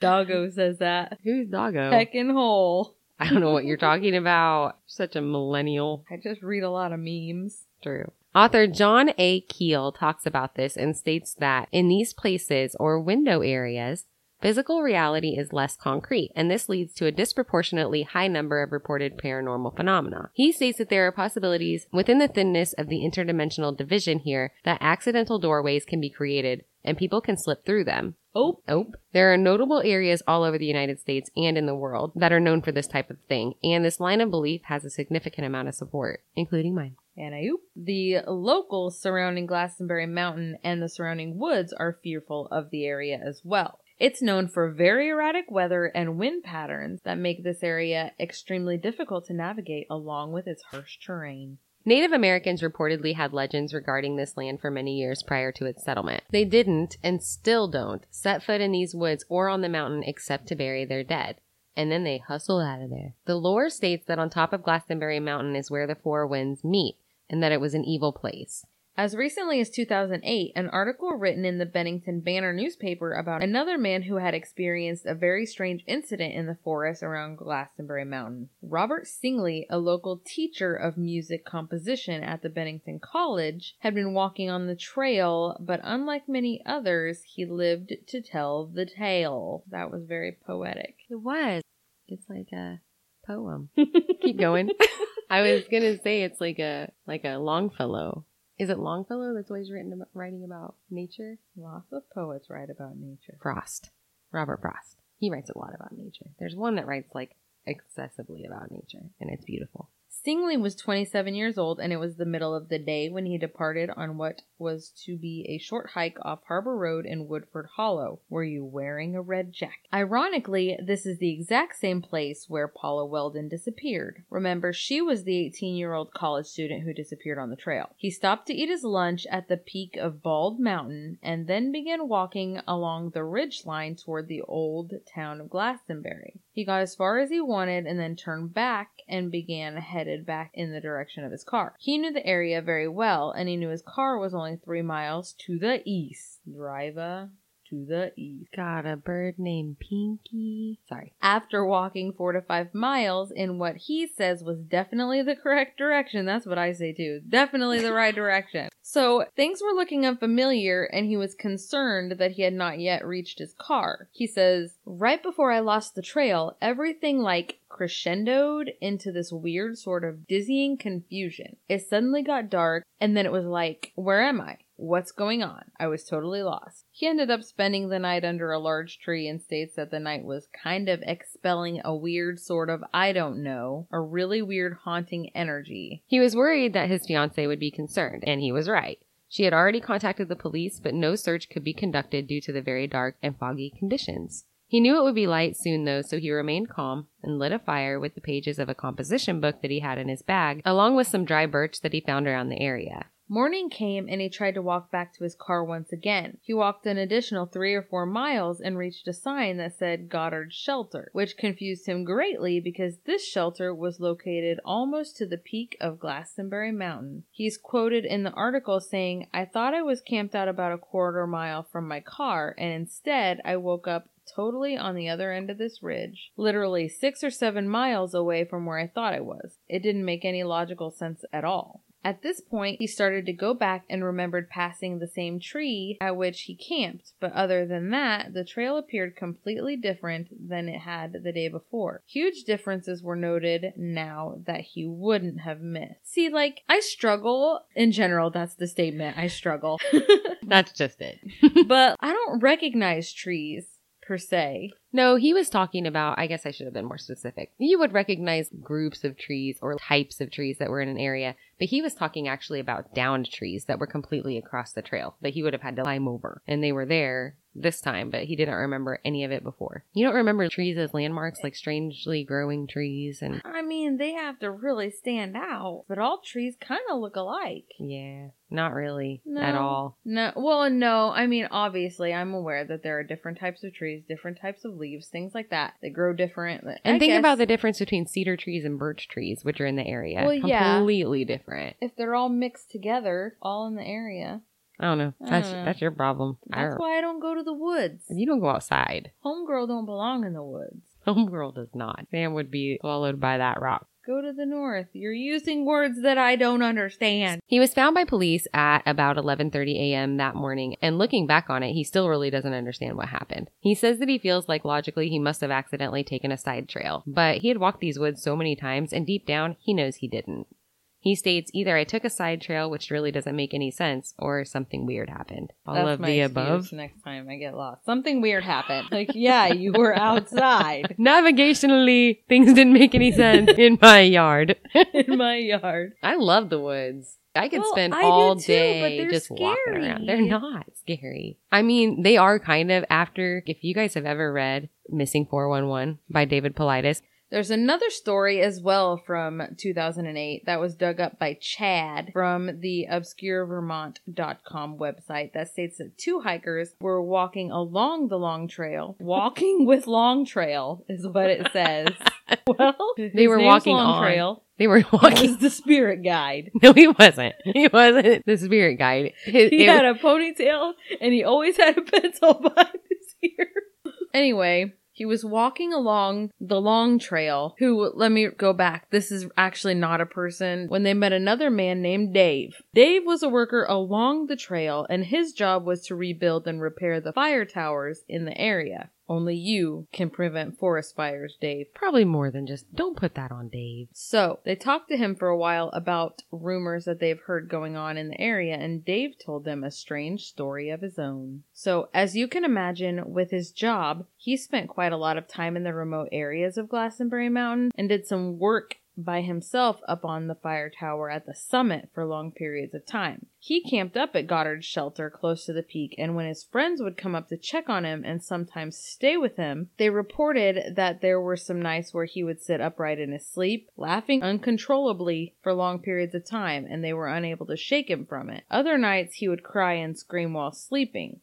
Doggo says that. Who's doggo? Heckin' hole. I don't know what you're talking about. Such a millennial. I just read a lot of memes. True. Author John A. Keel talks about this and states that in these places or window areas, physical reality is less concrete, and this leads to a disproportionately high number of reported paranormal phenomena. He states that there are possibilities within the thinness of the interdimensional division here that accidental doorways can be created and people can slip through them. Oh. Nope. There are notable areas all over the United States and in the world that are known for this type of thing, and this line of belief has a significant amount of support, including mine. And I oop. The locals surrounding Glastenbury Mountain and the surrounding woods are fearful of the area as well. It's known for very erratic weather and wind patterns that make this area extremely difficult to navigate along with its harsh terrain. Native Americans reportedly had legends regarding this land for many years prior to its settlement. They didn't, and still don't, set foot in these woods or on the mountain except to bury their dead. And then they hustle out of there. The lore states that on top of Glastenbury Mountain is where the four winds meet, and that it was an evil place. As recently as 2008, an article written in the Bennington Banner newspaper about another man who had experienced a very strange incident in the forest around Glastenbury Mountain. Robert Singley, a local teacher of music composition at the Bennington College, had been walking on the trail, but unlike many others, he lived to tell the tale. That was very poetic. It was. It's like a poem. Keep going. I was gonna say it's like a like a Longfellow. Is it Longfellow that's always written about, writing about nature? Lots of poets write about nature. Frost. Robert Frost. He writes a lot about nature. There's one that writes like excessively about nature, and it's beautiful. Stingley was 27 years old, and it was the middle of the day when he departed on what was to be a short hike off Harbor Road in Woodford Hollow. Were you wearing a red jacket? Ironically, this is the exact same place where Paula Welden disappeared. Remember, she was the 18 year old college student who disappeared on the trail. He stopped to eat his lunch at the peak of Bald Mountain and then began walking along the ridge line toward the old town of Glastenbury. He got as far as he wanted and then turned back and began headed back in the direction of his car. He knew the area very well and he knew his car was only three miles to the east. Driver to the east. Got a bird named Pinky. Sorry. After walking four to five miles in what he says was definitely the correct direction, that's what I say too. Definitely the right direction. So things were looking unfamiliar and he was concerned that he had not yet reached his car. He says, Right before I lost the trail, everything like crescendoed into this weird sort of dizzying confusion. It suddenly got dark and then it was like, Where am I? What's going on? I was totally lost. He ended up spending the night under a large tree and states that the night was kind of expelling a weird sort of, I don't know, a really weird haunting energy. He was worried that his fiancee would be concerned, and he was right. She had already contacted the police, but no search could be conducted due to the very dark and foggy conditions. He knew it would be light soon, though, so he remained calm and lit a fire with the pages of a composition book that he had in his bag, along with some dry birch that he found around the area. Morning came and he tried to walk back to his car once again. He walked an additional three or four miles and reached a sign that said Goddard Shelter, which confused him greatly because this shelter was located almost to the peak of Glastenbury Mountain. He's quoted in the article saying, I thought I was camped out about a quarter mile from my car, and instead I woke up totally on the other end of this ridge, literally six or seven miles away from where I thought I was. It didn't make any logical sense at all. At this point, he started to go back and remembered passing the same tree at which he camped, but other than that, the trail appeared completely different than it had the day before. Huge differences were noted now that he wouldn't have missed. See, like, I struggle, in general, that's the statement, I struggle. That's just it. but I don't recognize trees per se. No, he was talking about, I guess I should have been more specific. You would recognize groups of trees or types of trees that were in an area, but he was talking actually about downed trees that were completely across the trail that he would have had to climb over. And they were there this time, but he didn't remember any of it before. You don't remember trees as landmarks, like strangely growing trees and. I mean, they have to really stand out, but all trees kind of look alike. Yeah, not really No. at all. No, well, no. I mean, obviously, I'm aware that there are different types of trees, different types of leaves, things like that. They grow different. And I think guess about the difference between cedar trees and birch trees, which are in the area. Well, yeah. Completely different. if they're all mixed together, all in the area. I don't know. I That's don't know. that's your problem. That's don't- why I don't go to the woods. you don't go outside. Homegirl don't belong in the woods. Homegirl does not. Sam would be swallowed by that rock. Go to the north. You're using words that I don't understand. He was found by police at about 11:30 a.m. that morning, and looking back on it, he still really doesn't understand what happened. He says that he feels like logically he must have accidentally taken a side trail, but he had walked these woods so many times and deep down, he knows he didn't. He states either I took a side trail, which really doesn't make any sense, or something weird happened. All That's of my the excuse above. Next time I get lost, something weird happened. Like, yeah, you were outside Navigationally, things didn't make any sense in my yard. in my yard. I love the woods. I could Well, spend I all too, day they're just walking around. They're not scary. I mean, they are kind of after, if you guys have ever read Missing 411 by David Paulides, There's another story as well from 2008 that was dug up by Chad from the obscurevermont.com website that states that two hikers were walking along the long trail. Walking with long trail is what it says. well, They were walking long on. trail. they were walking. was the spirit guide. No, he wasn't. He wasn't the spirit guide. It- He it- had a ponytail and he always had a pencil behind his ear. Anyway, he was walking along the long trail. Who, let me go back. This is actually not a person. When they met another man named Dave. Dave was a worker along the trail and his job was to rebuild and repair the fire towers in the area. Only you can prevent forest fires, Dave. probably more than just, don't put that on Dave. So they talked to him for a while about rumors that they've heard going on in the area, and Dave told them a strange story of his own. So, as you can imagine, with his job, he spent quite a lot of time in the remote areas of Glastenbury Mountain and did some work by himself up on the fire tower at the summit for long periods of time. He camped up at Goddard's shelter close to the peak, and when his friends would come up to check on him and sometimes stay with him, they reported that there were some nights where he would sit upright in his sleep, laughing uncontrollably for long periods of time, and they were unable to shake him from it. Other nights he would cry and scream while sleeping.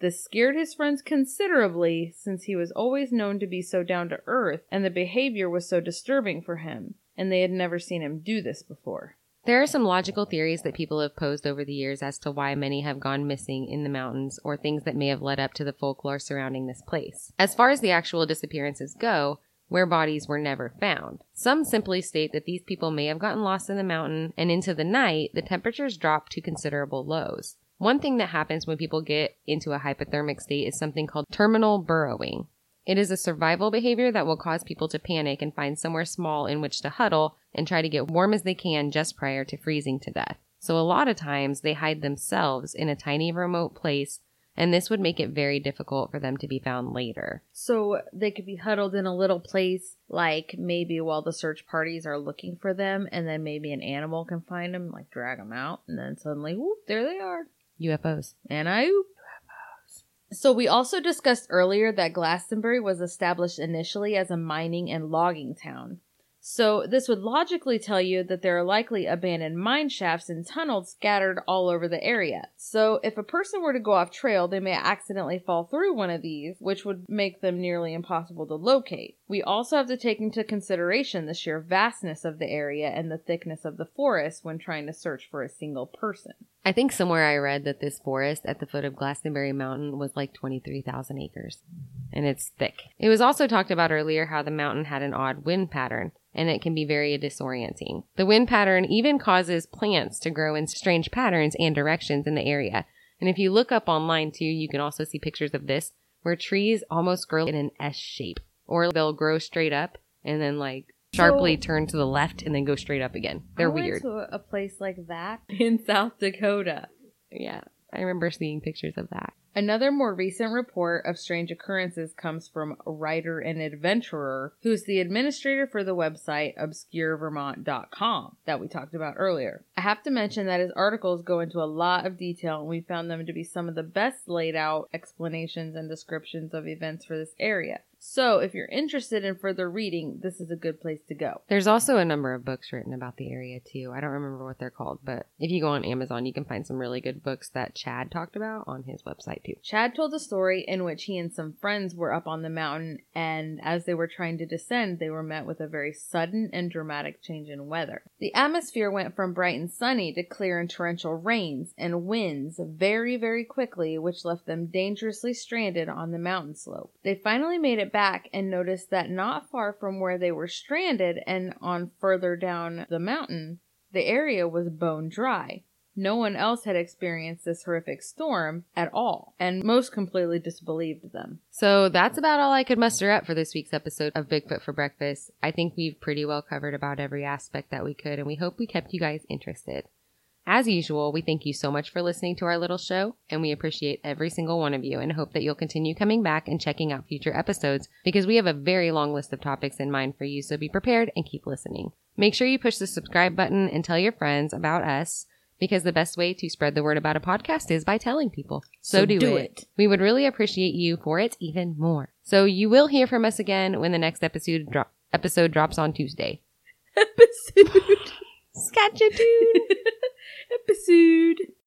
This scared his friends considerably since he was always known to be so down to earth and the behavior was so disturbing for him, and they had never seen him do this before. There are some logical theories that people have posed over the years as to why many have gone missing in the mountains or things that may have led up to the folklore surrounding this place. As far as the actual disappearances go, where bodies were never found. Some simply state that these people may have gotten lost in the mountain and into the night the temperatures dropped to considerable lows. One thing that happens when people get into a hypothermic state is something called terminal burrowing. It is a survival behavior that will cause people to panic and find somewhere small in which to huddle and try to get warm as they can just prior to freezing to death. So a lot of times they hide themselves in a tiny remote place and this would make it very difficult for them to be found later. So they could be huddled in a little place, like maybe while the search parties are looking for them, and then maybe an animal can find them, like drag them out, and then suddenly, whoop, there they are. UFOs. And I oop. So we also discussed earlier that Glastenbury was established initially as a mining and logging town. So this would logically tell you that there are likely abandoned mine shafts and tunnels scattered all over the area. So if a person were to go off trail, they may accidentally fall through one of these, which would make them nearly impossible to locate. We also have to take into consideration the sheer vastness of the area and the thickness of the forest when trying to search for a single person. I think somewhere I read that this forest at the foot of Glastenbury Mountain was like 23,000 acres. and it's thick. It was also talked about earlier how the mountain had an odd wind pattern and it can be very disorienting. The wind pattern even causes plants to grow in strange patterns and directions in the area. And if you look up online too, you can also see pictures of this where trees almost grow in an S shape or they'll grow straight up and then like sharply So- turn to the left and then go straight up again. They're I went weird. to a place like that in South Dakota. Yeah. I remember seeing pictures of that. Another more recent report of strange occurrences comes from writer and adventurer, who's the administrator for the website obscurevermont.com that we talked about earlier. I have to mention that his articles go into a lot of detail and we found them to be some of the best laid out explanations and descriptions of events for this area. So if you're interested in further reading, this is a good place to go. There's also a number of books written about the area too. I don't remember what they're called, but if you go on Amazon, you can find some really good books that Chad talked about on his website too. Chad told a story in which he and some friends were up on the mountain, and as they were trying to descend, they were met with a very sudden and dramatic change in weather. The atmosphere went from bright and sunny to clear and torrential rains and winds very, very quickly, which left them dangerously stranded on the mountain slope. They finally made it back and noticed that not far from where they were stranded and on further down the mountain, the area was bone dry. No one else had experienced this horrific storm at all, and most completely disbelieved them. So that's about all I could muster up for this week's episode of Bigfoot for Breakfast. I think we've pretty well covered about every aspect that we could, and we hope we kept you guys interested. As usual, we thank you so much for listening to our little show, and we appreciate every single one of you and hope that you'll continue coming back and checking out future episodes because we have a very long list of topics in mind for you, so be prepared and keep listening. Make sure you push the subscribe button and tell your friends about us because the best way to spread the word about a podcast is by telling people. So, So do, do it. it. We would really appreciate you for it even more. So you will hear from us again when the next episode dro- episode drops on Tuesday. Episode. Sketchatune! Episode.